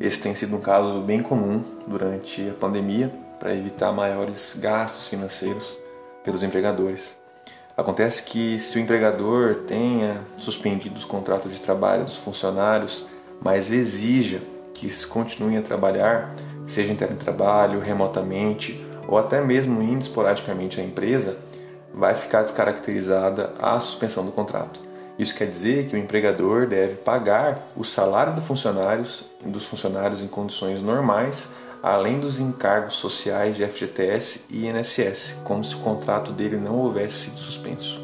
Esse tem sido um caso bem comum durante a pandemia para evitar maiores gastos financeiros pelos empregadores. Acontece que se o empregador tenha suspendido os contratos de trabalho dos funcionários, mas exija que eles continuem a trabalhar, seja em teletrabalho, remotamente ou até mesmo indo esporadicamente à empresa, vai ficar descaracterizada a suspensão do contrato. Isso quer dizer que o empregador deve pagar o salário dos funcionários, dos funcionários em condições normais, além dos encargos sociais de FGTS e INSS, como se o contrato dele não houvesse sido suspenso.